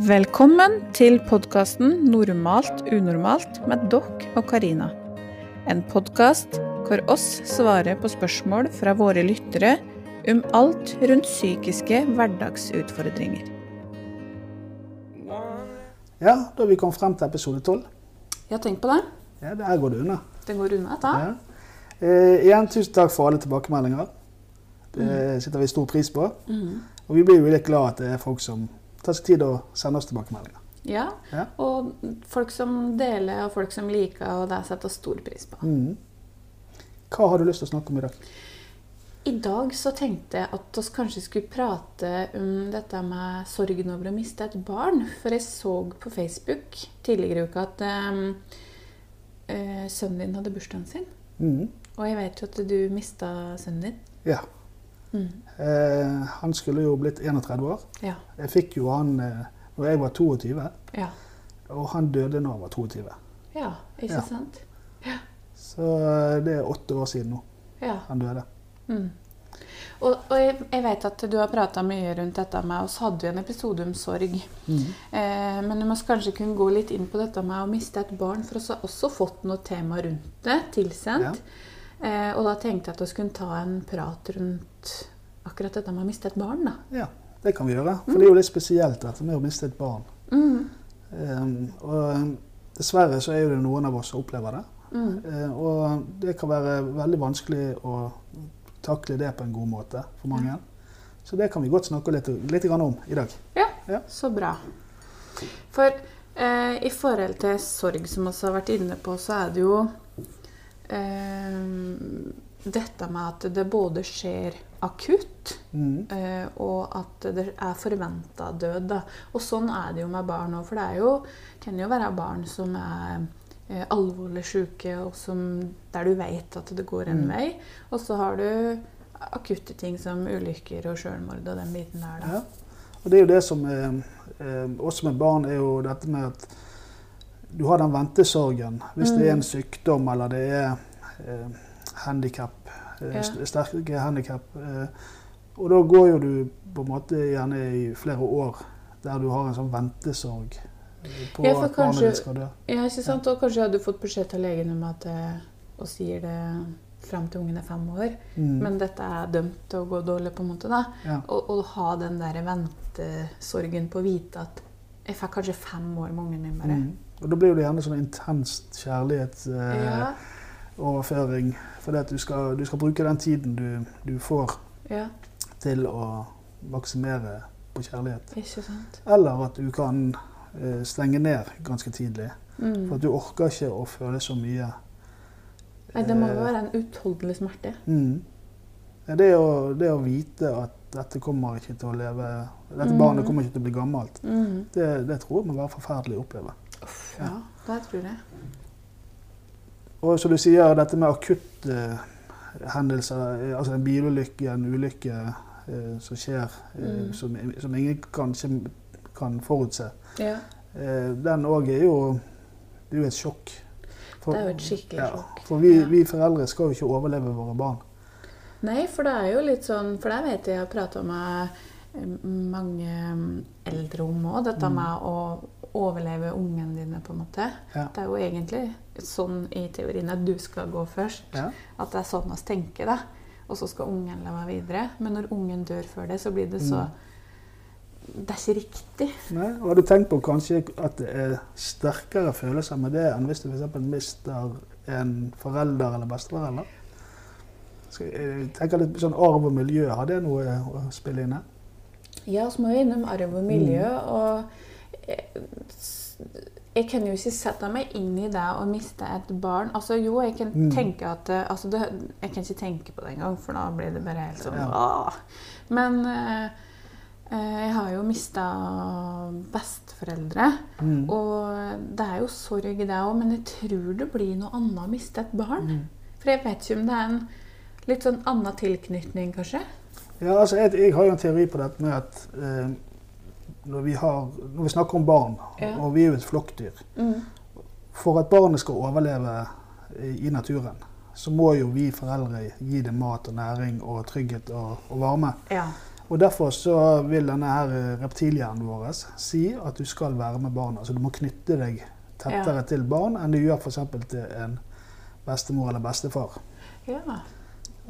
Velkommen til podkasten 'Normalt unormalt' med Dokk og Karina. En podkast hvor oss svarer på spørsmål fra våre lyttere om alt rundt psykiske hverdagsutfordringer. Ja, da har vi kommet frem til episode 12. Ja, tenk på det. Ja, det Her går det unna. Det går unna, da. Ja. Eh, igjen, tusen takk for alle tilbakemeldinger. Det setter vi stor pris på. Mm. Og vi blir jo litt glad at det er folk som tar seg tid å sende oss tilbakemeldinger. Ja, Ja. og folk som deler, og folk som liker, og det setter stor pris på. Mm. Hva har du lyst til å snakke om i dag? I dag så tenkte jeg at vi kanskje skulle prate om dette med sorgen over å miste et barn. For jeg så på Facebook tidligere i uka at um, sønnen din hadde bursdagen sin. Mm. Og jeg vet jo at du mista sønnen din. Ja. Mm. Eh, han skulle jo blitt 31 år. Ja. Jeg fikk jo han eh, når jeg var 22, Ja. og han døde når han var 22. ja, ikke Ja. sant? Så eh, det er åtte år siden nå Ja. han døde. Mm. Og, og jeg, jeg vet at du har prata mye rundt dette med oss hadde jo en episode om sorg. Mm. Eh, men du må kanskje kunne gå litt inn på dette med å miste et barn, for vi har også fått noe tema rundt det tilsendt. Eh, og da tenkte jeg at vi skulle ta en prat rundt akkurat dette med å miste et barn. da. Ja, det kan vi gjøre. For det er jo litt spesielt dette med å miste et barn. Mm. Um, og dessverre så er jo det noen av oss som opplever det. Mm. Uh, og det kan være veldig vanskelig å takle det på en god måte for mange. Så det kan vi godt snakke litt, litt grann om i dag. Ja, Ja. så bra. For uh, i forhold til sorg, som vi har vært inne på, så er det jo uh, dette med at det både skjer akutt, Mhm. eh, og at det er forventa død. Da. Og sånn er det jo med barn òg, for det jo, kan jo være barn som er eh, alvorlig syke, og som, der du vet at det går en Mm. vei. Og så har du akutte ting som ulykker og sjølmord og den biten der. Da. Ja. Og det er jo det som er, eh, også med barn, er jo dette med at du har den ventesorgen. Hvis det er en sykdom eller det er eh, handikap, Ja. sterke handikap. Eh, og da går jo du på en måte gjerne i flere år der du har en sånn ventesorg eh, på Ja, at barnet ditt skal dø. Ja, ikke sant? Og kanskje hadde du fått beskjed til legen om at eh, og sier det fram til ungen er fem år. Mm. Men dette er dømt til å gå dårlig, på en måte. da. Ja. Og, og ha den der ventesorgen på å vite at jeg fikk kanskje fem år med ungen min bare. Mm. Og da blir det gjerne sånn intenst kjærlighet Ja, kjærlighetsoverføring. fordi du skal, du skal bruke den tiden du, du får ja, til å maksimere på kjærlighet. ikke sant. Eller at du kan uh, stenge ned ganske tidlig. For Mm. at du orker ikke å føle så mye. Nei, det må jo Eh, være en utholdelig smerte. Mm. Det, å, det å vite at dette kommer ikke til å leve Dette Mm. barnet kommer ikke til å bli gammelt, Mm. det, det tror jeg må være forferdelig å oppleve. Uff, Ja. ja, det tror jeg. Og som du sier, dette med akutte eh, hendelser, eh, altså en bilulykke, en ulykke eh, som skjer, eh, Mm. som, som ingen kanskje kan forutse, Ja, eh, den òg er jo Det er jo et sjokk. For- Det er jo et skikkelig ja, sjokk. For vi, Ja. vi foreldre skal jo ikke overleve våre barn. Nei, for det er jo litt sånn For det vet jeg jeg har prata med eh, mange mm, eldre om òg. Dette Mm. med å overleve ungene dine, på en måte. Ja. Det er jo egentlig sånn i teorien at du skal gå først. Ja. At det er sånn vi tenker, da. Og så skal ungen leve videre. Men når ungen dør før det, så blir det så Mm. Det er ikke riktig. Nei, og Har du tenkt på kanskje at det er sterkere følelser med det enn hvis du f.eks. mister en forelder eller besteforelder? Jeg tenker litt sånn Arv og miljø, har det noe å spille inn her? Ja, så må vi innom arv og miljø. Mm. Og jeg, jeg kan jo ikke sette meg inn i det å miste et barn. Altså Jo, jeg kan Mm. tenke at eh, altså, det, Jeg kan ikke tenke på det engang, for da blir det bare helt sånn Ja. Men eh, eh, jeg har jo mista besteforeldre. Mm. Og det er jo sorg, det òg, men jeg tror det blir noe annet å miste et barn. Mm. For jeg vet ikke om det er en litt sånn annen tilknytning, kanskje. Ja, altså jeg, jeg har jo en teori på dette med at eh, når, vi har, når vi snakker om barn, Ja. og vi er jo et flokkdyr Mm. For at barnet skal overleve i, i naturen, så må jo vi foreldre gi det mat og næring og trygghet og, og varme. Ja. Og Derfor så vil denne her reptilhjernen vår si at du skal være med barna. Altså du må knytte deg tettere Ja. til barn enn du gjør f.eks. til en bestemor eller bestefar. Ja.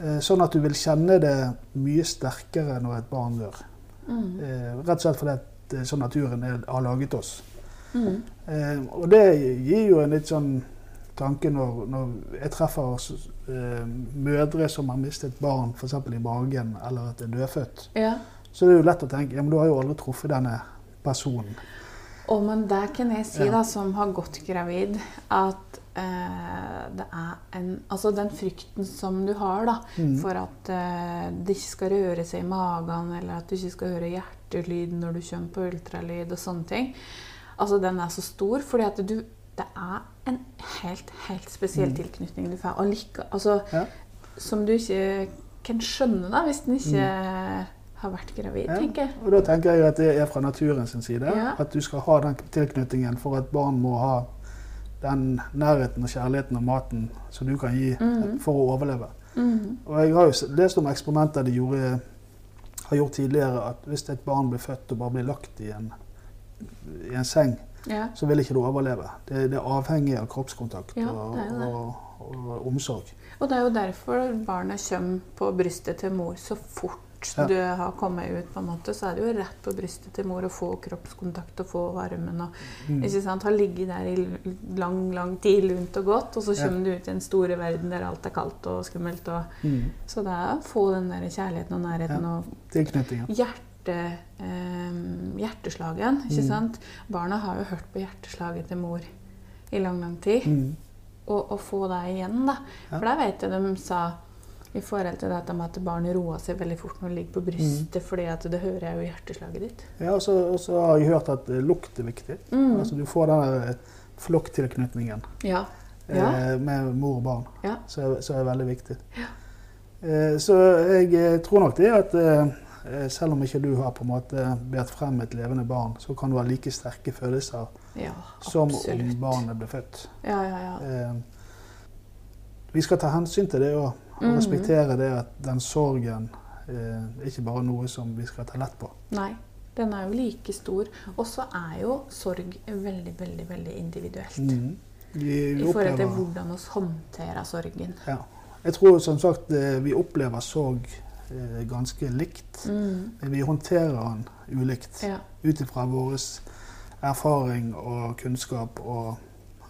Eh, Sånn at du vil kjenne det mye sterkere når et barn dør. Mm. Eh, Rett og slett fordi at det er sånn naturen er, har laget oss. Mm. Eh, og det gir jo en litt sånn tanke når, når jeg treffer oss, eh, mødre som har mistet barn f.eks. i magen, eller at det er dødfødt. Ja. Så det er jo lett å tenke ja, men du har jo aldri truffet denne personen. Og men der kan jeg si, Ja. da, som har gått gravid, at eh, det er en Altså den frykten som du har, da, Mm. for at eh, det ikke skal røre seg i magen, eller at du ikke skal høre hjertelyd når du kommer på ultralyd og sånne ting, altså den er så stor, fordi at du Det er en helt, helt spesiell Mm. tilknytning du får. Like, altså, Ja. Som du ikke kan skjønne da, hvis den ikke har vært gravid, Mm. Ja. tenker jeg. Og da tenker jeg at det er fra naturens side. Ja. At du skal ha den tilknytningen for at barn må ha den nærheten og kjærligheten og maten som du kan gi mm. for å overleve. Mm. Og jeg har jo lest om eksperimenter de gjorde, har gjort tidligere, at hvis et barn blir født og bare blir lagt i en, i en seng, Ja. så vil ikke det overleve. Det, det er avhengig av kroppskontakt Ja, og, jo og, og omsorg. Og det er jo derfor barnet kommer på brystet til mor så fort Ja. du har kommet ut. på en måte, Så er det jo rett på brystet til mor å få kroppskontakt og få varmen. og Mm. ikke sant, Har ligget der i lang lang tid, lunt og godt, og så kommer du ut i den store verden der alt er kaldt og skummelt. Og, Mm. så det er å få den der kjærligheten og nærheten og hjerte, eh, hjerteslagen. ikke Mm. sant? Barna har jo hørt på hjerteslaget til mor i lang, lang tid Mm. og, å få det igjen. da. Ja. For der vet jeg de sa i forhold til dette med at barnet roer seg veldig fort når det ligger på brystet, fordi at det hører jeg jo i hjerteslaget ditt. Ja, og så har jeg hørt at eh, lukt er viktig. Mm. Altså Du får den eh, flokktilknytningen Ja. eh, med mor og barn, Ja. som er, er veldig viktig. Eh, så jeg eh, tror nok det at eh, eh, selv om ikke du har på en måte båret frem et levende barn, så kan du ha like sterke følelser ja som om barnet ble født. Ja, ja, ja. Eh, vi skal ta hensyn til det og, og Mhm. respektere det at den sorgen eh, er ikke bare noe som vi skal ta lett på. Nei. Den er jo like stor. Og så er jo sorg veldig, veldig veldig individuelt. Mm. Vi, vi I forhold til hvordan vi håndterer sorgen. Ja. Jeg tror som sagt eh, vi opplever sorg eh, ganske likt. Mm. Men vi håndterer den ulikt Ja. ut ifra vår erfaring og kunnskap og,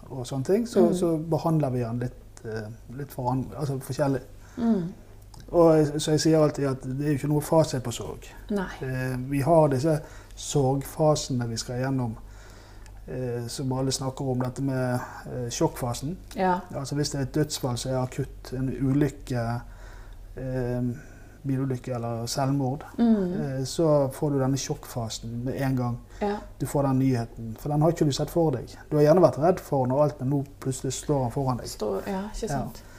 og sånne ting. Så, Mm. så behandler vi den litt, eh, litt foran, altså forskjellig. Mm. Og så jeg sier alltid at det er jo ikke noe fasit på sorg. Eh, vi har disse sorgfasene vi skal gjennom, eh, som alle snakker om, dette med eh, sjokkfasen. Ja. Altså Hvis det er et dødsfall som er akutt, en ulykke, eh, bilulykke eller selvmord, Mm. eh, så får du denne sjokkfasen med en gang ja. du får den nyheten. For den har ikke du sett for deg. Du har gjerne vært redd for når alt, men nå plutselig står den foran deg. Står, ja, ikke sant? Eh,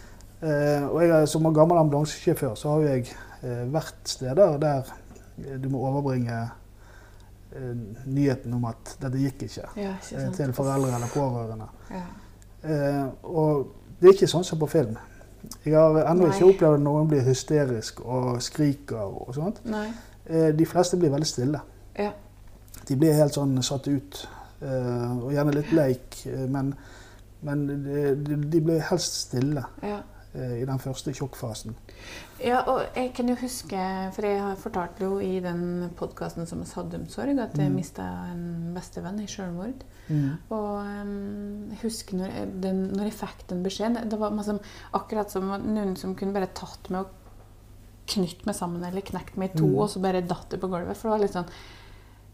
og jeg, som gammel ambulansesjåfør så har jeg eh, vært steder der eh, du må overbringe eh, nyheten om at dette gikk ikke. Ja, ikke eh, til foreldre eller pårørende. Ja. Eh, og det er ikke sånn som på film. Jeg har ennå ikke opplevd at noen blir hysterisk og skriker og sånt. Nei. Eh, de fleste blir veldig stille. Ja. De blir helt sånn satt ut. eh, og gjerne litt leik, eh, men, men de, de, de blir helst stille Ja. Eh, i den første sjokkfasen. Ja, og jeg kan jo huske, for jeg har fortalt jo i den podkasten som vi hadde om sorg, at jeg Mm. mista en bestevenn i selvmord. Mm. Og em, jeg husker når jeg, den, når jeg fikk den beskjeden Det var liksom, akkurat som noen som kunne bare tatt meg og knytt meg sammen eller knekt meg i to, Mm. og så bare datt det på gulvet. For det var litt sånn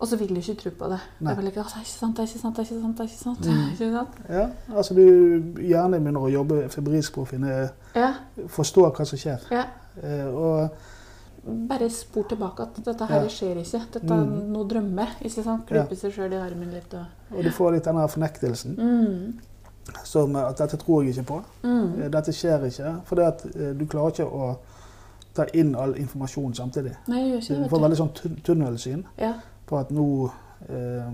Og så vil du ikke tro på det. Nei. Det var like, «Å, det er ikke sant, det er ikke sant, det er ikke sant. det er ikke sant, Mm. ikke sant? Ja, altså du gjerne begynner å jobbe febrilsk på å finne, Ja, forstå hva som skjer. ja. Eh, og Bare spor tilbake at dette her Ja. skjer ikke. Dette er Mm. noe drømme. Ikke sant? Ja. Seg sjøl i armen litt og Og du får litt den her fornektelsen. mm. Som at dette tror jeg ikke på. Mm. Eh, Dette skjer ikke. For du klarer ikke å ta inn all informasjon samtidig. Nei, jeg gjør ikke det. Du får veldig sånn tunnelsyn. Ja. På at nå eh,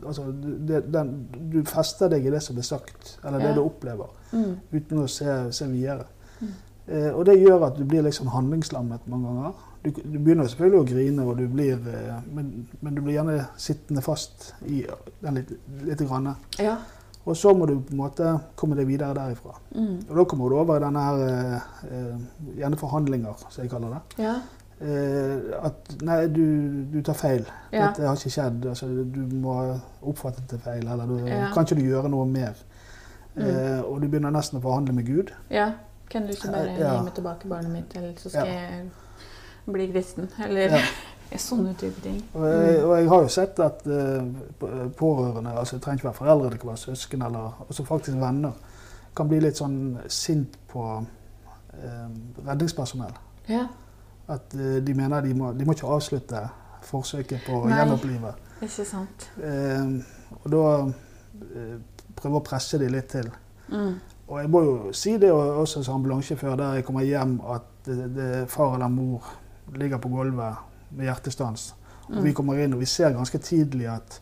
Altså, det, den, du fester deg i det som blir sagt, eller det Ja. du opplever, Mm. uten å se, se videre. Mm. Eh, og det gjør at du blir liksom handlingslammet mange ganger. Du, du begynner selvfølgelig å grine, og du blir, eh, men, men, du blir gjerne sittende fast i den litt, litt grann. Ja. Og så må du på en måte komme deg videre derifra. Mm. Og da kommer du over i denne her, eh, eh, gjerne forhandlinger, som jeg kaller det. Ja. Eh, at nei, du, du tar feil. Ja. Dette har ikke skjedd. Altså, du må ha oppfattet det feil. Eller du, Ja. kan ikke du gjøre noe mer? Mm. Eh, og du begynner nesten å forhandle med Gud. ja. Kan du ikke bare Ja. gi meg tilbake barnet mitt, eller så skal Ja. jeg bli kristen? Eller sånne type ting. Og jeg, og jeg har jo sett at uh, pårørende, altså det trenger ikke være foreldre, det kan være søsken eller også faktisk venner, kan bli litt sånn sint på uh, redningspersonell. Ja. At eh, de mener de må, de må ikke avslutte forsøket på å gjenopplive. Ikke sant. Eh, og da eh, prøve å presse de litt til. Mm. Og jeg må jo si det også som ambulansesjåfør der jeg kommer hjem, at det, det, far eller mor ligger på gulvet med hjertestans. Og Mm. vi kommer inn og vi ser ganske tidlig at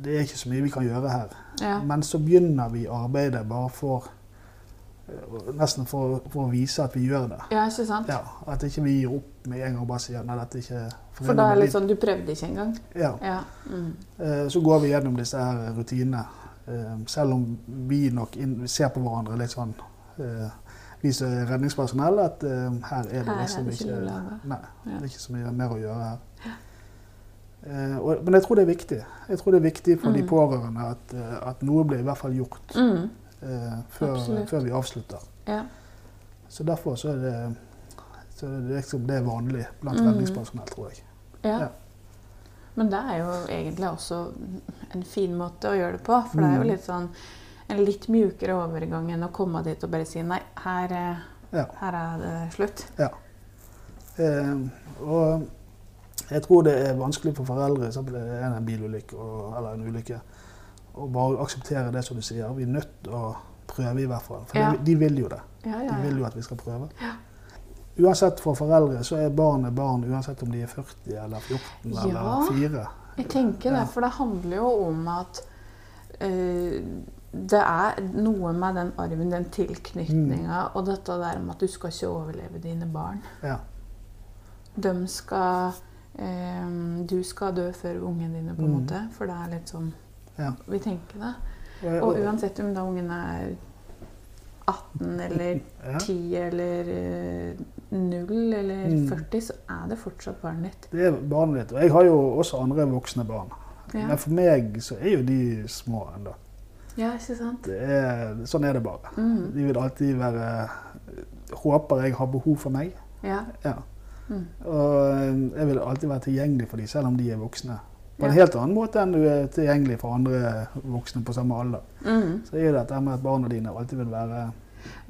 det er ikke så mye vi kan gjøre her. Ja. Men så begynner vi arbeidet bare for Nesten for, for å vise at vi gjør det. ja, ikke sant. Ja, At ikke vi gir opp med en gang og bare sier nei, dette er ikke For da er det litt sånn du prøvde ikke engang. Ja. Ja. Mm. Eh, Så går vi gjennom disse her rutinene. Eh, Selv om vi nok ser på hverandre litt sånn eh, Vi som er redningspersonell, at eh, her er det nesten liksom ikke ikke. Nei, det er ikke så mye mer å gjøre her. Eh, men jeg tror det er viktig. Jeg tror det er viktig for de Mm. pårørende at, eh, at noe blir i hvert fall gjort Mm. Eh, før, før vi avslutter. Ja. Så derfor så er det, så er det liksom det er vanlig blant Mm. redningspersonell, tror jeg. Ja. Ja. Men det er jo egentlig også en fin måte å gjøre det på. For det er jo Mm. litt sånn en litt mjukere overgang enn å komme dit og bare si nei, her, eh, Ja. her er det slutt. Eh, og jeg tror det er vanskelig for foreldre, f.eks. det er en bilulykke eller en ulykke, å bare akseptere det som du sier. Vi er nødt til å prøve i hvert fall. For Ja. de, de vil jo det. Ja, De ja, vil jo at vi skal prøve. Ja. Uansett for foreldre så er barnet barn uansett om de er 40 eller 14 Ja. eller 4. Jeg tenker det, for det handler jo om at eh, det er noe med den arven, den tilknytninga, og dette der med at du skal ikke overleve dine barn. Ja. De skal eh, Du skal dø før ungene dine, på en Mm. måte. For det er litt sånn Ja. vi tenker det. Og, uansett om da ungen er 18 eller ja, 10 eller eh, 0 eller Mm. 40, så er det fortsatt barnet ditt. det er barnet ditt. Og jeg har jo også andre voksne barn. Ja, Men for meg så er jo de små ennå. ja ikke sant? Det er, sånn er det bare. Mm. De vil alltid være Håper jeg har behov for meg. Ja. Ja. Mm. Og eh, jeg vil alltid være tilgjengelig for dem, selv om de er voksne. På en Ja. helt annen måte enn du er tilgjengelig for andre voksne på samme alder. Mm. Så er det dette med at barna dine alltid vil være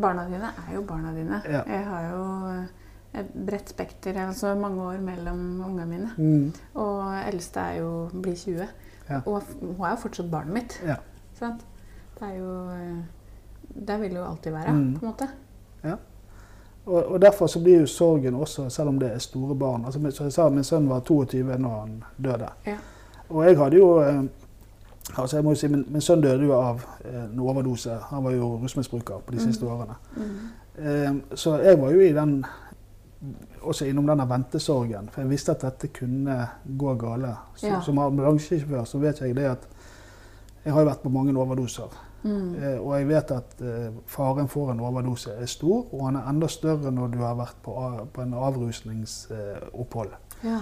Barna dine er jo barna dine. Ja. Jeg har jo eh, et bredt spekter, altså mange år mellom ungene mine. mm, Og eldste er jo blir 20. Ja. Og hun er jo fortsatt barnet mitt. Ja. Sant? Det er jo eh, Det vil det jo alltid være, Mm. på en måte. og, og derfor så blir jo sorgen også, selv om det er store barn. Altså, som jeg sa, min sønn var 22 når han døde. Ja. Og jeg hadde jo eh, altså jeg må jo si, min, min sønn døde jo av eh, en overdose. Han var jo rusmisbruker på de Mm. siste årene. Mm. Eh, så jeg var jo i den også innom denne ventesorgen, for jeg visste at dette kunne gå gale. Så, Ja. Som ambulansesjåfør så vet jeg det at jeg har jo vært på mange overdoser. Mm. Eh, og jeg vet at eh, faren for en overdose er stor, og han er enda større når du har vært på, på en avrusningsopphold. Ja.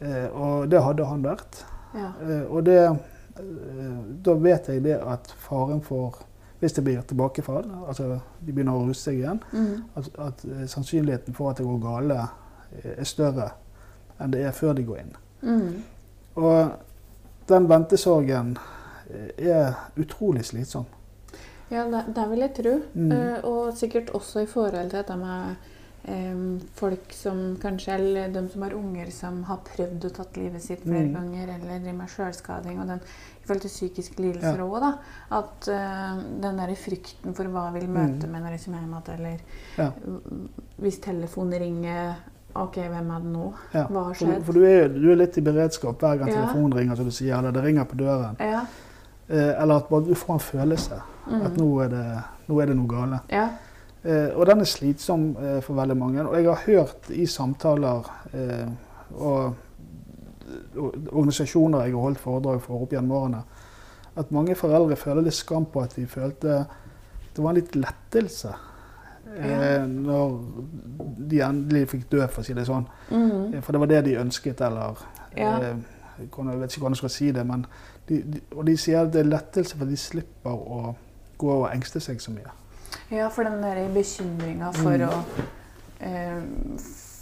Eh, og det hadde han vært. Ja. Eh, og det, eh, da vet jeg det at faren for Hvis det blir tilbakefall, altså de begynner å ruse seg igjen, Mm. at, at eh, sannsynligheten for at det går gale, er større enn det er før de går inn. Mm. Og den ventesorgen er utrolig slitsom. Ja, det, det vil jeg tro. Mm. Uh, og sikkert også i forhold til dette med folk som kanskje, eller de som har unger som har prøvd å tatt livet sitt flere Mm. ganger, eller driver med selvskading, og den i forhold til psykiske lidelser Ja. da. At uh, den derre frykten for hva vil møte Mm. med når jeg kommer hjem igjen, eller Ja. hvis telefonen ringer OK, hvem er det nå? Ja. Hva har skjedd? for du, er, du er litt i beredskap hver gang telefonen ringer, som du sier, eller det ringer på døren. Ja. Eh, eller at du får en følelse. Mm. At nå er, det, nå er det noe gale. Eh, og den er slitsom eh, for veldig mange. Og jeg har hørt i samtaler eh, og, organisasjoner jeg har holdt foredrag for opp gjennom årene, at mange foreldre føler litt skam på at de følte det var en litt lettelse Ja. når de endelig fikk dø, for å si det sånn. Mm -hmm. For det var det de ønsket, eller Ja. Jeg vet ikke hvordan jeg skal si det, men de, de, og de sier at det er lettelse for de slipper å gå og engste seg så mye. Ja, for den der bekymringa for Mm. å eh,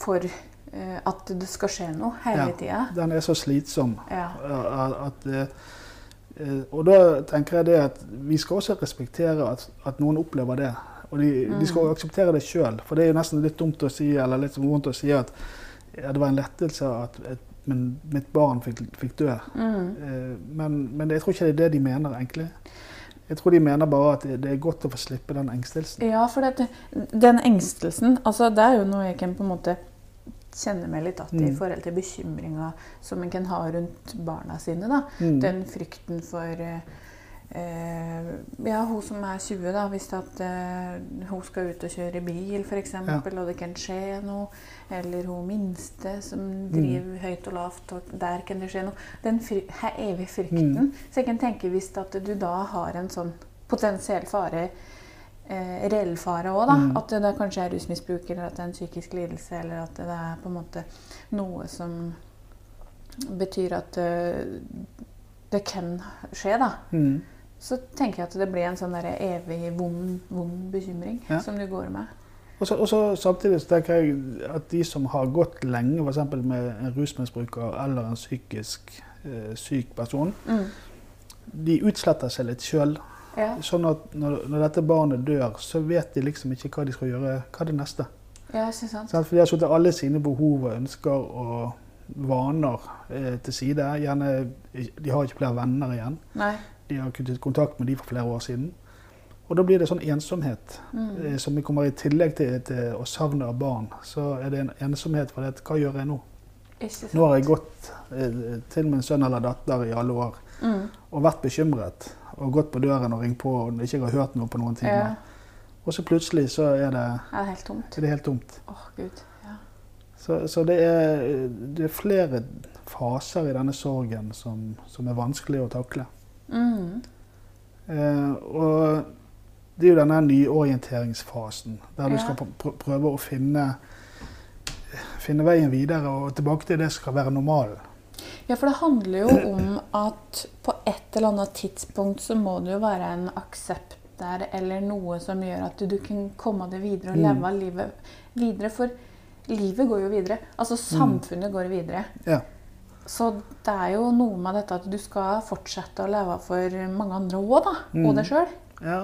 For eh, at det skal skje noe hele Ja. tida. Den er så slitsom. Ja. eh, At, eh, eh, og da tenker jeg det at vi skal også respektere at, at noen opplever det. Og de, Mm. de skal akseptere det sjøl. For det er jo nesten litt dumt å si, eller litt vondt å si at ja, det var en lettelse at et, men mitt barn fikk, fikk dø. Mm. Eh, Men, men jeg tror ikke det er det de mener, egentlig. Jeg tror de mener bare at det er godt å få slippe den engstelsen. Ja, for det, den engstelsen altså Det er jo noe jeg kan på en måte kjenne meg litt att i Mm. forhold til bekymringa som en kan ha rundt barna sine. da. Mm. Den frykten for eh, Ja, hun som er 20, da, hvis at uh, hun skal ut og kjøre bil f.eks., Ja. og det kan skje noe. Eller hun minste som Mm. driver høyt og lavt, og der kan det skje noe. Den fry her evige frykten. Mm. Så jeg kan tenke hvis at du da har en sånn potensiell fare eh, reell fare òg, da. Mm. At det kanskje er rusmisbruk, eller at det er en psykisk lidelse, eller at det er på en måte noe som betyr at uh, det kan skje, da. Så tenker jeg at det blir en sånn der evig vond, vond bekymring Ja. som du går med. Og så, og så samtidig så tenker jeg at de som har gått lenge f.eks. med en rusmisbruker eller en psykisk eh, syk person, Mm. de utsletter seg litt sjøl. Ja. Sånn at når, når dette barnet dør, så vet de liksom ikke hva de skal gjøre. Hva er det neste? ja, ikke? Sant? For de har satt alle sine behov og ønsker og vaner eh, til side. Gjerne, de har ikke flere venner igjen. Nei. De har kuttet kontakt med de for flere år siden. Og da blir det sånn ensomhet Mm. eh, som vi kommer i tillegg til, til å savne av barn. Så er det en ensomhet for det. Hva gjør jeg nå? Nå har jeg gått eh, til min sønn eller datter i alle år Mm. og vært bekymret. Og gått på døren og ringt på og ikke har hørt noe på noen timer. Ja. Og så plutselig så er det, Det er helt tomt. det helt tomt. Oh, gud. Ja. Så, så det, er, det er flere faser i denne sorgen som, som er vanskelig å takle. Mm. Eh, og det er jo denne nyorienteringsfasen, der du Ja. skal pr- pr- prøve å finne, finne veien videre og tilbake til det som skal være normalen. Ja, for det handler jo om at på et eller annet tidspunkt så må det jo være en aksept der, eller noe som gjør at du, du kan komme deg videre og Mm. leve livet videre. For livet går jo videre. Altså samfunnet går videre. Ja. Så det er jo noe med dette at du skal fortsette å leve for mange andre òg, da. Mm. Og deg sjøl. Ja,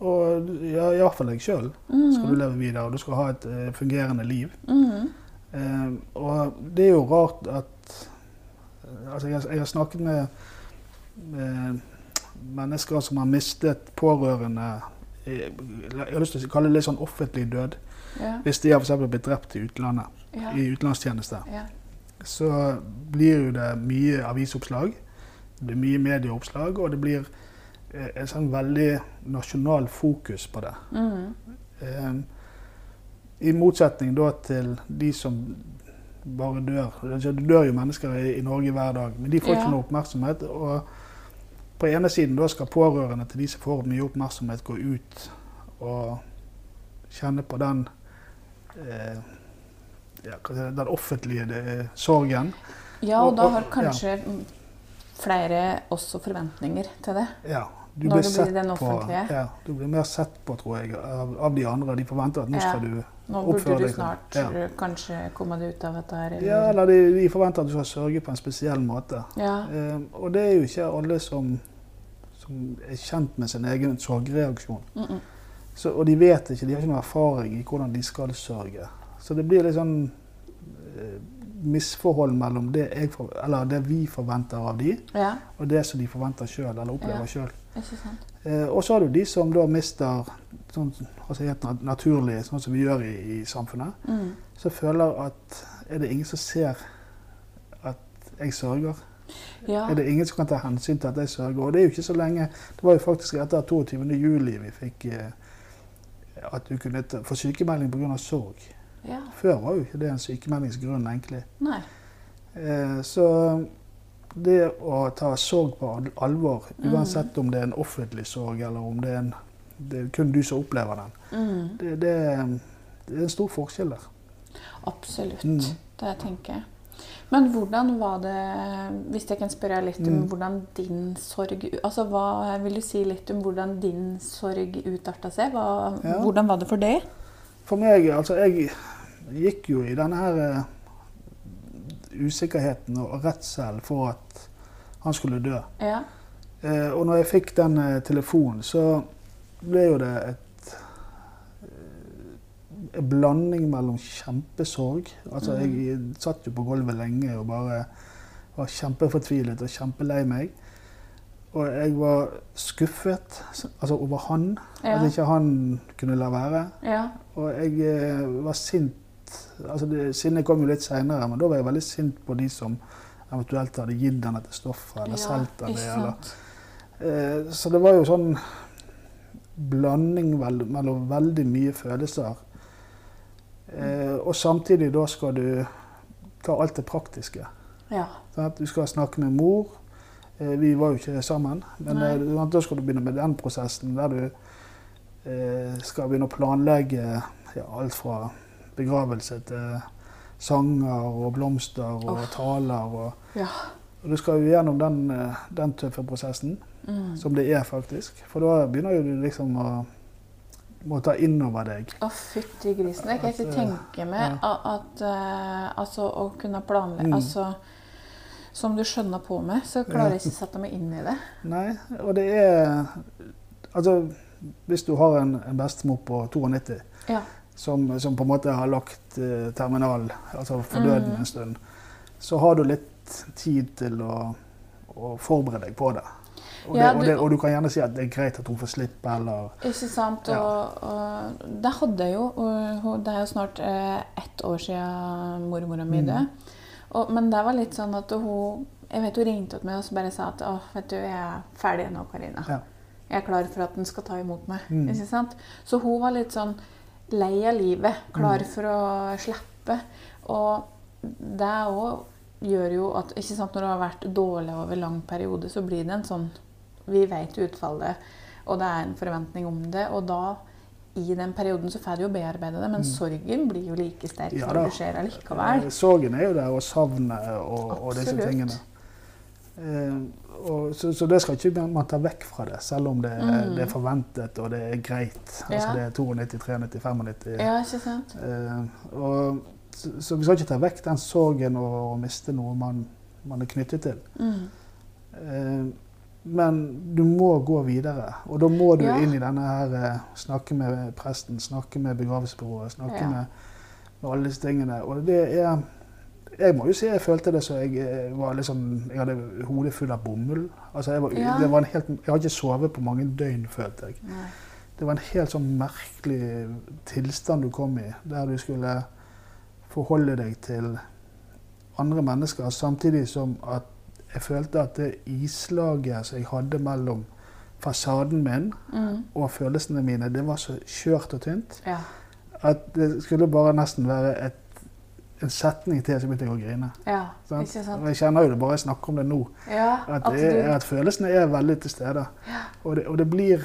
og ja, fall deg sjøl Mm. skal du leve videre, og du skal ha et uh, fungerende liv. Mm. Uh, og det er jo rart at Altså, jeg, jeg har snakket med, med mennesker som har mistet pårørende jeg, Jeg har lyst til å kalle det litt sånn offentlig død. Ja. Hvis de har for blitt drept i utlandet, Ja. i utenlandstjeneste, ja. Så blir jo det mye avisoppslag. Det blir mye medieoppslag, og det blir eh, et sånn veldig nasjonal fokus på det. Mm. Um, I motsetning da til de som bare dør. Altså, Det dør jo mennesker i, i Norge hver dag, men de får Ja. ikke noe oppmerksomhet. Og på ene siden da skal pårørende til de som får mye oppmerksomhet, gå ut og kjenne på den eh, ja, den offentlige sorgen. ja, og da har kanskje kanskje flere også forventninger til det. Ja, du Når blir det blir den offentlige. på, ja, du blir mer sett på, tror jeg, av, av de andre. De forventer at nå Ja. skal du Nå burde du sånn. snart Ja. eh, kanskje komme deg ut av dette her. Eller? Ja, eller de, de forventer at du skal sørge på en spesiell måte. Ja. Eh, og det er jo ikke alle som, som er kjent med sin egen sorgreaksjon. Mm -mm. Så, og de vet ikke, de har ikke noen erfaring i hvordan de skal sørge. Så det blir litt sånn eh, misforhold mellom det, jeg det vi forventer av de, ja. og det som de forventer sjøl, eller opplever Ja. sant. Eh, og så har du de som da mister sånn, altså helt naturlig, sånn som vi gjør i, i samfunnet, Mm. som føler at er det ingen som ser at jeg sørger? Ja. Er det ingen som kan ta hensyn til at jeg sørger? Og det er jo ikke så lenge Det var jo faktisk etter 22. juli vi fikk eh, at du kunne få sykemelding pga. sorg. Ja. Før var jo ikke det en sykemeldingsgrunn, egentlig. Nei. Eh, Så det å ta sorg på al- alvor, Mm. uansett om det er en offentlig sorg eller om det er, en, det er kun du som opplever den, Mm. det, det, det er en stor forskjell der. Absolutt. Mm. Det tenker jeg. Men hvordan var det, hvis jeg kan spørre litt om Mm. hvordan din sorg Altså, hva vil du si litt om hvordan din sorg utarta seg? Hva, Ja. Hvordan var det for deg? For meg, altså jeg gikk jo i denne her eh, usikkerheten og redselen for at han skulle dø. Ja. Eh, og når jeg fikk den eh, telefonen, så ble jo det et eh, en blanding mellom kjempesorg Altså, jeg satt jo på gulvet lenge og bare var kjempefortvilet og kjempelei meg. Og jeg var skuffet altså over han, Ja. at ikke han kunne la være. ja. Og jeg eh, var sint altså det, Sinnet kom jo litt seinere, men da var jeg veldig sint på de som eventuelt hadde gitt han dette stoffet, eller ja, solgt den. det, Eller, eh, så det var jo sånn blanding vel, mellom veldig mye følelser. Eh, og samtidig da skal du ta alt det praktiske. Ja. Sant? Du skal snakke med mor. Eh, vi var jo ikke sammen. Men Nei. eh, da skal du begynne med den prosessen der du eh, skal begynne å planlegge ja, alt fra begravelse til sanger og blomster og oh. taler. Og, ja. og du skal jo gjennom den, den tøffe prosessen, Mm. som det er faktisk. For da begynner jo du liksom å må ta inn over deg. Å, fytti grisen. Jeg kan ikke tenke meg at, at eh, altså, å kunne planlegge Mm. altså, Som du skjønner på med, så klarer jeg ikke å sette meg inn i det. Nei, og det er Altså, hvis du har en, en bestemor på 92 Ja. som, som på en måte har lagt eh, terminal, altså for Mm. døden en stund, så har du litt tid til å, å forberede deg på det. Og, Ja, det, og, du- det. og du kan gjerne si at det er greit at hun får slippe, eller Ikke sant? Ja. Og, og det hadde jeg jo. Og det er jo snart eh, ett år siden mormora mi Mm. Og, men det var litt sånn at hun Jeg vet hun ringte opp meg og så bare sa at å, vet du, jeg er ferdig nå, Karina. Ja. Jeg er klar for at den skal ta imot meg. Mm. Ikke sant? Så hun var litt sånn lei av livet. Klar Mm. for å slippe. Og det òg gjør jo at ikke sant, Når det har vært dårlig over lang periode, så blir det en sånn Vi vet utfallet, og det er en forventning om det. Og da, i den perioden, så får du jo bearbeide det, men sorgen blir jo like sterk Mm. Ja når det skjer allikevel. Eh, Sorgen er jo der, og savnet og, og disse tingene. Eh, og, så, så det skal ikke man ta vekk fra det, selv om det, Mm. det er forventet og det er greit. Altså Ja. det er 92, 93, 95. Ja, ikke sant? Eh, og, så, så vi skal ikke ta vekk den sorgen og, og miste noe man, man er knyttet til. Mm. Eh, men du må gå videre, og da må du Ja. inn i denne her eh, Snakke med presten, snakke med begravelsesbyrået, snakke Ja. med, med alle disse tingene. Og det er Jeg må jo si jeg følte det så jeg eh, var liksom Jeg hadde hodet full av bomull. Altså jeg, var, Ja. det var en helt, jeg hadde ikke sovet på mange døgn, følte jeg. Nei. Det var en helt sånn merkelig tilstand du kom i, der du skulle forholde deg til andre mennesker, samtidig som at jeg følte at det islaget som jeg hadde mellom fasaden min Mm. og følelsene mine, det var så skjørt og tynt Ja. at det skulle bare nesten være et, en setning til så begynte jeg å grine. ja. Sant? Ikke sant? Og jeg kjenner jo det bare jeg snakker om det nå. Ja, At, det at følelsene er veldig til stede. Ja. Og, det, og det, blir,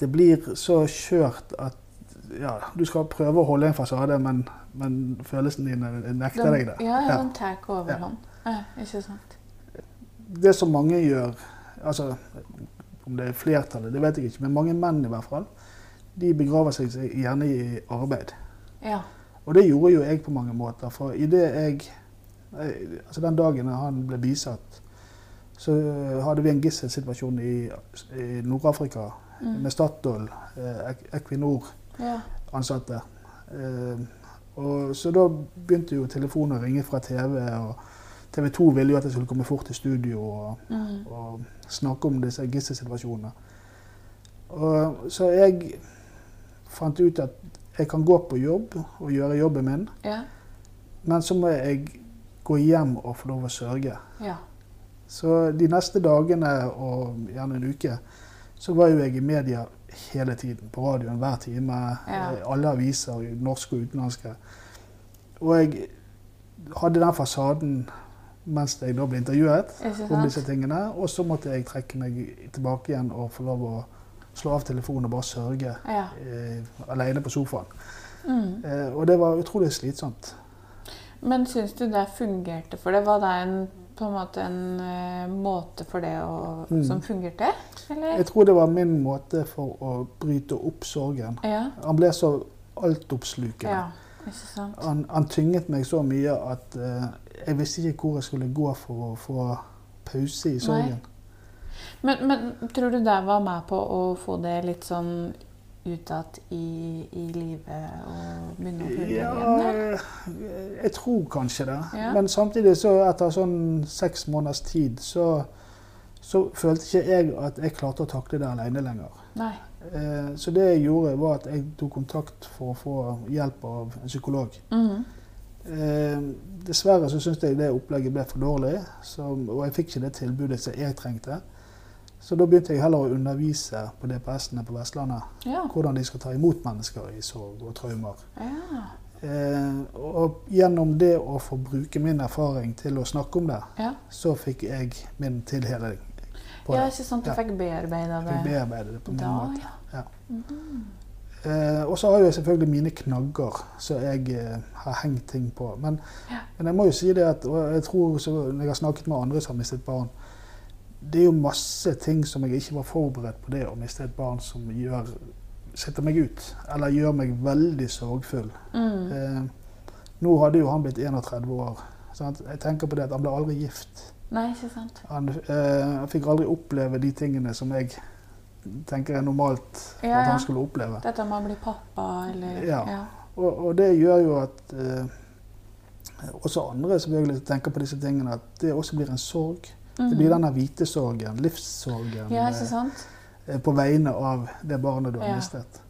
det blir så skjørt at ja, du skal prøve å holde en fasade, men, men følelsene dine nekter deg det. Ja, ja, Ja. den tar overhånd. Ja, ikke sant? Det som mange gjør, altså om det er flertallet, det vet jeg ikke, men mange menn i hvert fall, de begraver seg gjerne i arbeid. Ja. Og det gjorde jo jeg på mange måter. For i det jeg Altså den dagen han ble bisatt, så hadde vi en gisselsituasjon i, i Nord-Afrika Mm. med Statoil, eh, Equinor Ja. ansatte. Eh, og så da begynte jo telefonen å ringe fra TV, og TV 2 ville jo at jeg skulle komme fort til studio og, Mm. og snakke om disse gisselsituasjonene. Så jeg fant ut at jeg kan gå på jobb og gjøre jobben min, Ja. men så må jeg gå hjem og få lov å sørge. Ja. Så de neste dagene og gjerne en uke så var jo jeg i media hele tiden. På radioen hver time. Ja. eh, Alle aviser, norske og utenlandske. Og jeg hadde den fasaden mens jeg da ble intervjuet om disse tingene. Og så måtte jeg trekke meg tilbake igjen og få lov å slå av telefonen og bare sørge Ja. eh, alene på sofaen. Mm. Eh, og det var utrolig slitsomt. Men syns du det fungerte for det? Var det en, på en måte en uh, måte for det å, Mm. som fungerte? Eller? Jeg tror det var min måte for å bryte opp sorgen. Ja. Han ble så altoppslukende. ja. Han, han tynget meg så mye at uh, jeg visste ikke hvor jeg skulle gå for å få pause i sorgen. Men, men tror du det var med på å få det litt sånn utad i, i livet og begynne å føle Ja, igjen? eh, jeg tror kanskje det. Ja. Men samtidig, så etter sånn seks måneders tid, så, så følte ikke jeg at jeg klarte å takle det alene lenger. Nei. Eh, Så det jeg gjorde, var at jeg tok kontakt for å få hjelp av en psykolog. Eh, dessverre så syntes jeg det opplegget ble for dårlig, så, og jeg fikk ikke det tilbudet som jeg trengte. Så da begynte jeg heller å undervise på DPS-ene på Vestlandet Ja. hvordan de skal ta imot mennesker i sorg og traumer. Ja. Eh, og gjennom det å få bruke min erfaring til å snakke om det, Ja. så fikk jeg min tilheling på ja, ikke sant? Du fikk bearbeida Jeg fikk det bearbeide det på min da, måte. ja. Mhm. Eh, og så har jeg selvfølgelig mine knagger som jeg eh, har hengt ting på. Men, men jeg må jo si det at og jeg tror så, når jeg har snakket med andre som har mistet barn, det er jo masse ting som jeg ikke var forberedt på det å miste et barn, som gjør, setter meg ut. Eller gjør meg veldig sorgfull. Mm. Eh, nå hadde jo han blitt 31 år. Sant? Jeg tenker på det at han ble aldri gift. Nei, ikke sant? Han, eh, fikk aldri oppleve de tingene som jeg tenker er normalt Ja, at han skulle oppleve. Dette med å bli pappa, eller Ja. Og, og det gjør jo at eh, også andre selvfølgelig tenker på disse tingene, at det også blir en sorg. Det blir Mhm. denne hvite sorgen, livssorgen, Ja, eh, ikke sant? eh, på vegne av det barnet du har Ja. mistet.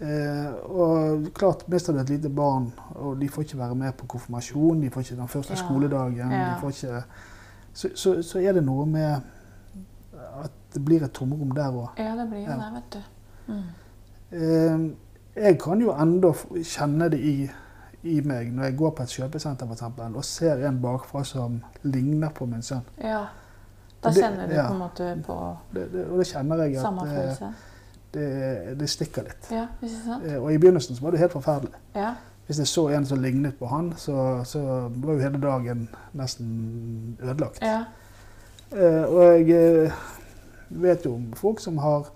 Eh, og klart, mister du et lite barn, og de får ikke være med på konfirmasjon, de får ikke den første Ja. skoledagen, Ja. de får ikke, så, så, så er det noe med at det blir et tomrom der òg. Ja, det blir jo det, vet du. Mm. Eh, jeg kan jo enda kjenne det i, i meg når jeg går på et kjøpesenter for eksempel, og ser en bakfra som ligner på min sønn. Ja. Da Og det- kjenner du på en måte på Det, det, og da kjenner jeg at eh, det, det stikker litt. Ja? Eh, Og i begynnelsen så var det helt forferdelig. Ja. Hvis jeg så en som lignet på han, så, så var jo hele dagen nesten ødelagt. Ja. Eh, og jeg eh, vet jo om folk som har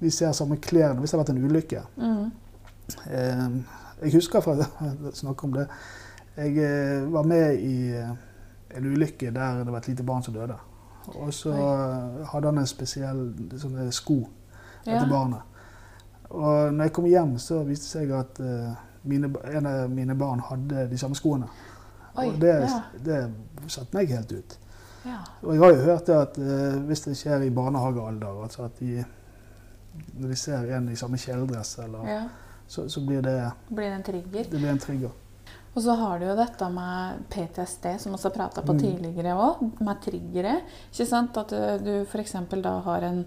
De ser samme klærne hvis det har vært en ulykke. Mm. Eh, jeg husker fra snakke om det Jeg eh, var med i eh, en ulykke der det var et lite barn som døde. Og så hadde han en spesiell sånne sko Ja. etter barnet. Og når jeg kom hjem, så viste det seg at eh, mine, en av mine barn hadde de samme skoene. Oi, og det, ja. det satte meg helt ut. ja. Og jeg har jo hørt det at eh, hvis det skjer i barnehagealder, altså at de når de ser en i samme kjeledress, eller, ja. så, så blir det, Blir det en trigger? det blir en trigger. Og så har du jo dette med PTSD, som vi har prata på Mm. tidligere òg, med triggere. Ikke sant? At eh, du f.eks. da har en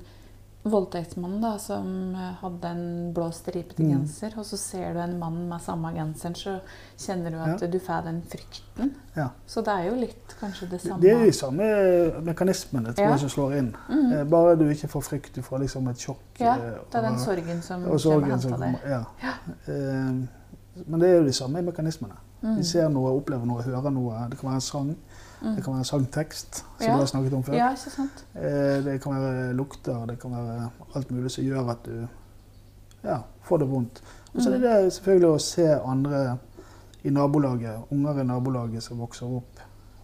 voldtektsmann da, som eh, hadde en blå stripete Mm. genser, og så ser du en mann med samme genseren, så kjenner du at Ja. du får den frykten. Ja. Så det er jo litt kanskje det samme. Det er de samme mekanismene tror Ja. jeg, som slår inn. Mm. Eh, Bare du ikke får frykt, du får liksom et sjokk. Ja, eh, det er den sorgen som og sorgen som deg. kommer. Ja. Men det er jo de samme mekanismene. Mm. Vi ser noe, opplever noe, hører noe. Det kan være en sang, Mm. det kan være en sangtekst, som Ja. du har snakket om før. Ja, ikke sant? Eh, Det kan være lukter, det kan være alt mulig som gjør at du ja, får det vondt. Og så er det Mm. det selvfølgelig å se andre i nabolaget, unger i nabolaget som vokser opp,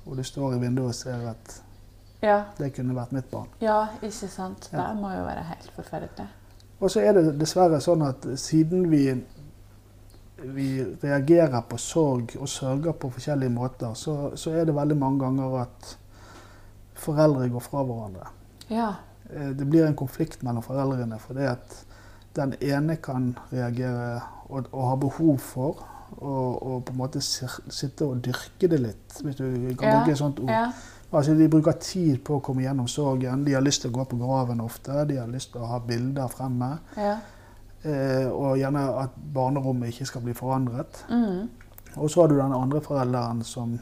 og du står i vinduet og ser at Ja, det kunne vært mitt barn. ja ikke sant. Det må jo være helt forferdelig. Og så er det dessverre sånn at siden vi, vi reagerer på sorg og sørger på forskjellige måter, så, så er det veldig mange ganger at foreldre går fra hverandre. Ja. Eh, Det blir en konflikt mellom foreldrene fordi at den ene kan reagere og, og ha behov for å og på en måte sitte og dyrke det litt, hvis du kan Ja, bruke et sånt ord. ja. Altså, De bruker tid på å komme gjennom sorgen. De har lyst til å gå på graven ofte. De har lyst til å ha bilder fremme. Ja. Eh, og gjerne at barnerommet ikke skal bli forandret. Mm. Og så har du den andre forelderen som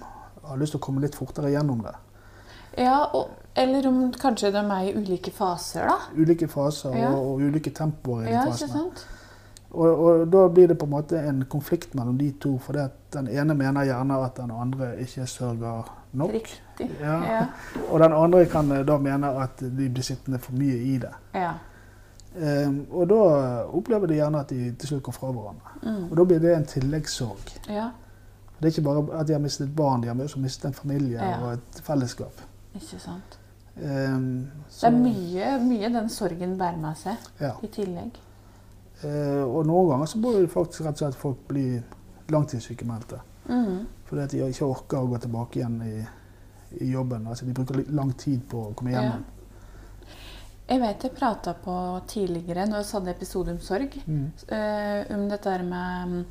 har lyst til å komme litt fortere gjennom det. ja og, eller om kanskje de er i ulike faser, da. Ulike faser Ja. og, og ulike tempoer i de Ja, fasene. sant? Og, og da blir det på en måte en konflikt mellom de to, at den ene mener gjerne at den andre ikke sørger nok. Riktig. Ja. Ja. Og den andre kan eh, da mene at de blir sittende for mye i det. ja. Ehm, og da opplever de gjerne at de til slutt går fra hverandre. Mm. Og da blir det en tilleggssorg. ja. Det er ikke bare at de har mistet et barn, de har også mistet en familie Ja. og et fellesskap. Ikke sant. Ehm, Det er mye, mye den sorgen bærer med seg Ja. i tillegg. Eh, og noen ganger så bør faktisk rett og slett folk bli langtidssykemeldte. Mm. Fordi at de ikke orker å gå tilbake igjen i, i jobben. Altså de bruker lang tid på å komme Ja. Jeg vet jeg prata på tidligere, når vi hadde episode om sorg, Mm. eh, om dette med mm,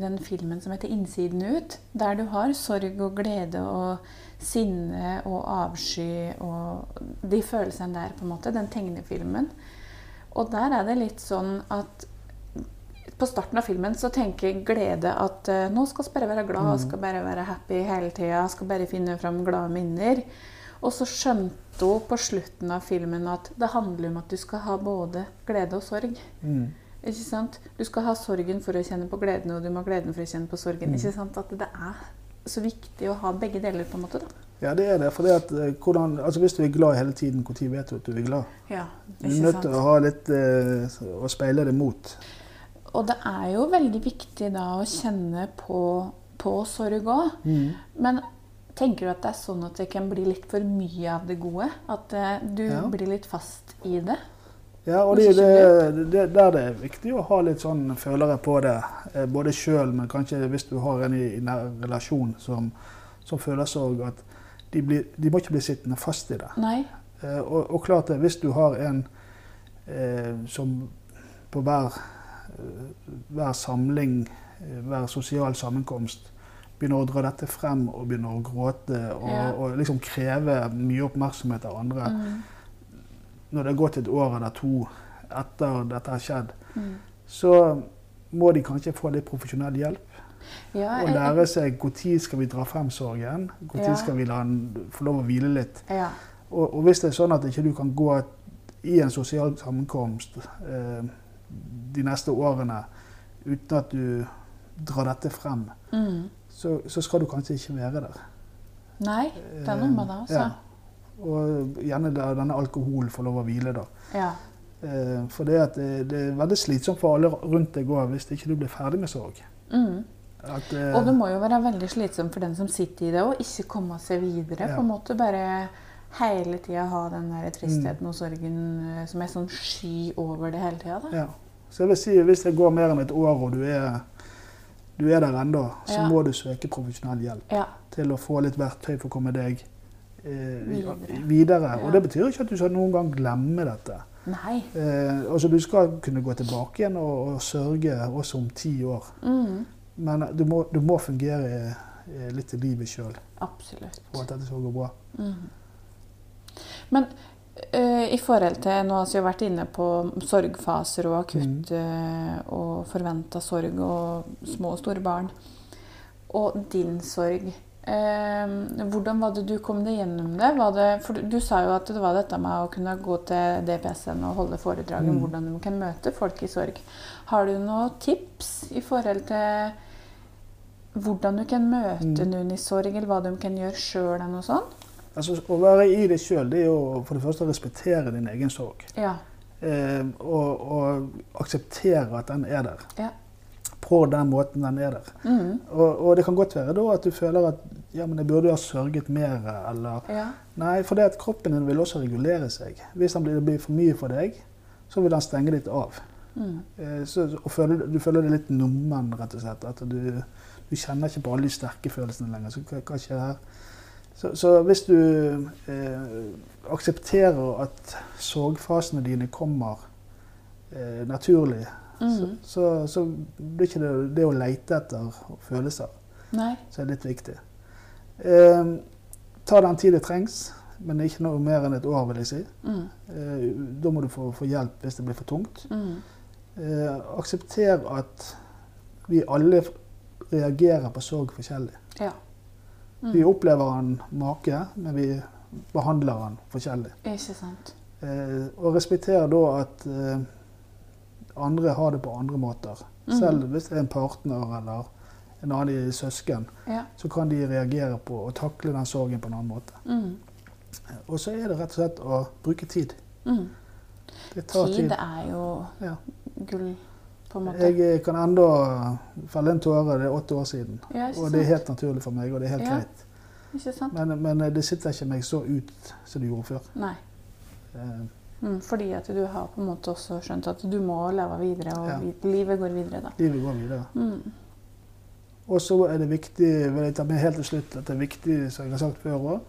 den filmen som heter 'Innsiden ut', der du har sorg og glede og sinne og avsky og de følelsene der, på en måte. Den tegnefilmen. Og der er det litt sånn at på starten av filmen så tenker glede at eh, nå skal vi bare være glad, Mm. skal bare være happy hele tida, skal bare finne fram glade minner. Og så skjønte hun på slutten av filmen at det handler om at du skal ha både glede og sorg. Mm. Ikke sant? Du skal ha sorgen for å kjenne på gleden, og du må ha gleden for å kjenne på sorgen. Mm. Ikke sant? At det er så viktig å ha begge deler, på en måte. da. Ja, det er det. For at, eh, hvordan, altså hvis du er glad hele tiden, når vet du at du er glad? Ja, Du er nødt til å ha litt eh, å speile det mot. Og det er jo veldig viktig da å kjenne på, på sorg òg. Mm. Men tenker du at det er sånn at det kan bli litt for mye av det gode? At eh, du Ja. blir litt fast i det? Ja, og det, det, det, der det er viktig å ha litt sånn følere på det. Eh, Både sjøl, men kanskje hvis du har en i, i nær relasjon som, som føler sorg, at de, blir, de må ikke bli sittende fast i det. Eh, Og, og klart det, hvis du har en eh, som på hver, eh, hver samling, hver sosial sammenkomst, begynner å dra dette frem og begynner å gråte og, Ja. og liksom kreve mye oppmerksomhet av andre, Mm. når det har gått et år eller to etter dette har skjedd, Mm. så må de kanskje få litt profesjonell hjelp. Ja, Og lære seg når skal vi dra frem sorgen, når Ja. skal vi la den få lov å hvile litt. ja. Og, og hvis det er sånn at ikke du kan gå i en sosial sammenkomst eh, de neste årene uten at du drar dette frem, Mm. Så, så skal du kanskje ikke være der. Nei, det er noe med det, altså. Ja. Og gjerne der denne alkoholen får lov å hvile, da. Ja. Eh, for det, det, det er veldig slitsomt for alle rundt deg òg hvis ikke du blir ferdig med sorg. Mm. At, eh, Og det må jo være veldig slitsomt for den som sitter i det, å ikke komme seg videre. Ja. På en måte bare hele tida ha den der tristheten Mm. og sorgen eh, som er sånn sky over det hele tida. Ja. Så jeg vil si, hvis det går mer enn et år og du er, du er der ennå, så Ja. må du søke profesjonell hjelp Ja. til å få litt verktøy for å komme deg eh, Videre. videre. Ja. Og det betyr ikke at du skal noen gang glemme dette. Nei. Eh, altså Du skal kunne gå tilbake igjen og, og sørge også om ti år. Mm. Men du må, du må fungere eh, litt i livet sjøl for at dette skal gå bra. Mm. Men i forhold til Nå har vi vært inne på sorgfaser og akutt mm. og forventa sorg og små og store barn. Og din sorg. Eh, hvordan var det du kom deg gjennom det? Var det for du, sa jo at det var dette med å kunne gå til DPS-en og holde foredrag om Mm. hvordan du kan møte folk i sorg. Har du noen tips i forhold til hvordan du kan møte Mm. noen i sorg, eller hva de kan gjøre sjøl? Altså, Å være i det sjøl, det er jo for det første å respektere din egen sorg. Ja. Eh, og, og akseptere at den er der. Ja. På den måten den er der. Mm. Og, og det kan godt være da at du føler at ja, men jeg burde ha sørget mer, eller Ja. Nei, for det at kroppen din vil også regulere seg. Hvis den blir, det blir for mye for deg, så vil den stenge litt av. Mm. Eh, så, og føler, du føler deg litt nummen, rett og slett. At du, du kjenner ikke på alle de sterke følelsene lenger. Så hva, hva skjer her? Så, så hvis du eh, aksepterer at sorgfasene dine kommer eh, naturlig, så, -hmm. så, så blir ikke det, det å lete etter følelser Nei. så er litt viktig. Eh, ta den tid det trengs, men ikke noe mer enn et år, vil jeg si. Mm. Eh, da må du få, få hjelp hvis det blir for tungt. Mm. Eh, aksepter at vi alle reagerer på sorg forskjellig. Ja. Vi opplever han make, men vi behandler han forskjellig. Ikke sant. Eh, og respekterer da at eh, andre har det på andre måter. Mm. Selv hvis det er en partner eller en annen søsken, Ja. så kan de reagere på og takle den sorgen på en annen måte. Mm. Og så er det rett og slett å bruke tid. Mm. Det tar Tid tid. er jo Ja. gull, på en måte. Jeg kan enda felle en tåre, det er åtte år siden. ja, Og det er helt naturlig for meg, og det er helt Ja. greit. Men, men det sitter ikke meg så ut som det gjorde før. Nei. Eh, Mm, fordi at du har på en måte også skjønt at du må leve videre, og Ja. livet går videre da. Livet går videre. Mm. Og så er det viktig, vil jeg ta med helt til slutt, at det er viktig, som jeg har sagt før òg,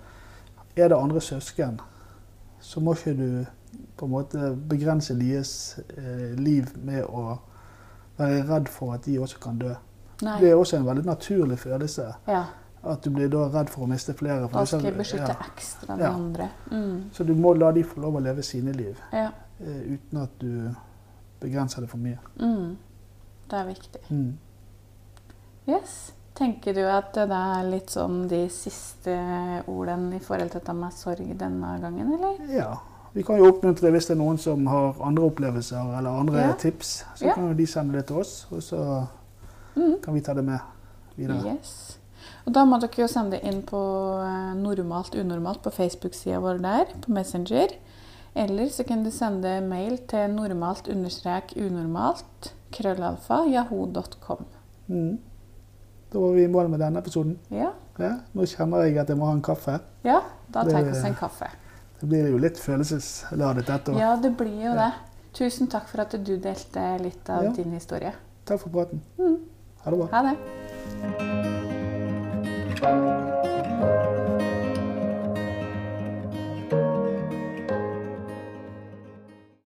er det andre søsken, så må ikke du på en måte begrense deres eh, liv med å være redd for at de også kan dø. Nei. Det er også en veldig naturlig følelse. Ja. At du blir da redd for å miste flere. Da skal jeg beskytte ja. ekstra de andre. Mm. Så du må la de få lov å leve sine liv, Ja. eh, uten at du begrenser det for mye. Mm. Det er viktig. Mm. Yes. Tenker du at det er litt sånn de siste ordene i forhold til dette med sorg denne gangen, eller? Ja. Vi kan jo oppmuntre hvis det er noen som har andre opplevelser eller andre Ja. tips. Så Ja. kan jo de sende det til oss, og så Mm. kan vi ta det med videre. Yes. Og da må dere jo sende det inn på eh, normalt unormalt på Facebook-sida vår der, på Messenger. Eller så kan du sende mail til normalt understrek unormalt krøllalfa yahoo.com. Mm. Da var vi i mål med denne episoden. Ja. Ja, nå kjenner jeg at jeg må ha en kaffe. ja, da tar vi oss en kaffe. Det blir jo litt følelsesladet dette òg. Ja, det blir jo det. Tusen takk for at du delte litt av Ja. din historie. Takk for praten. Mm. Ha det bra. Ha det.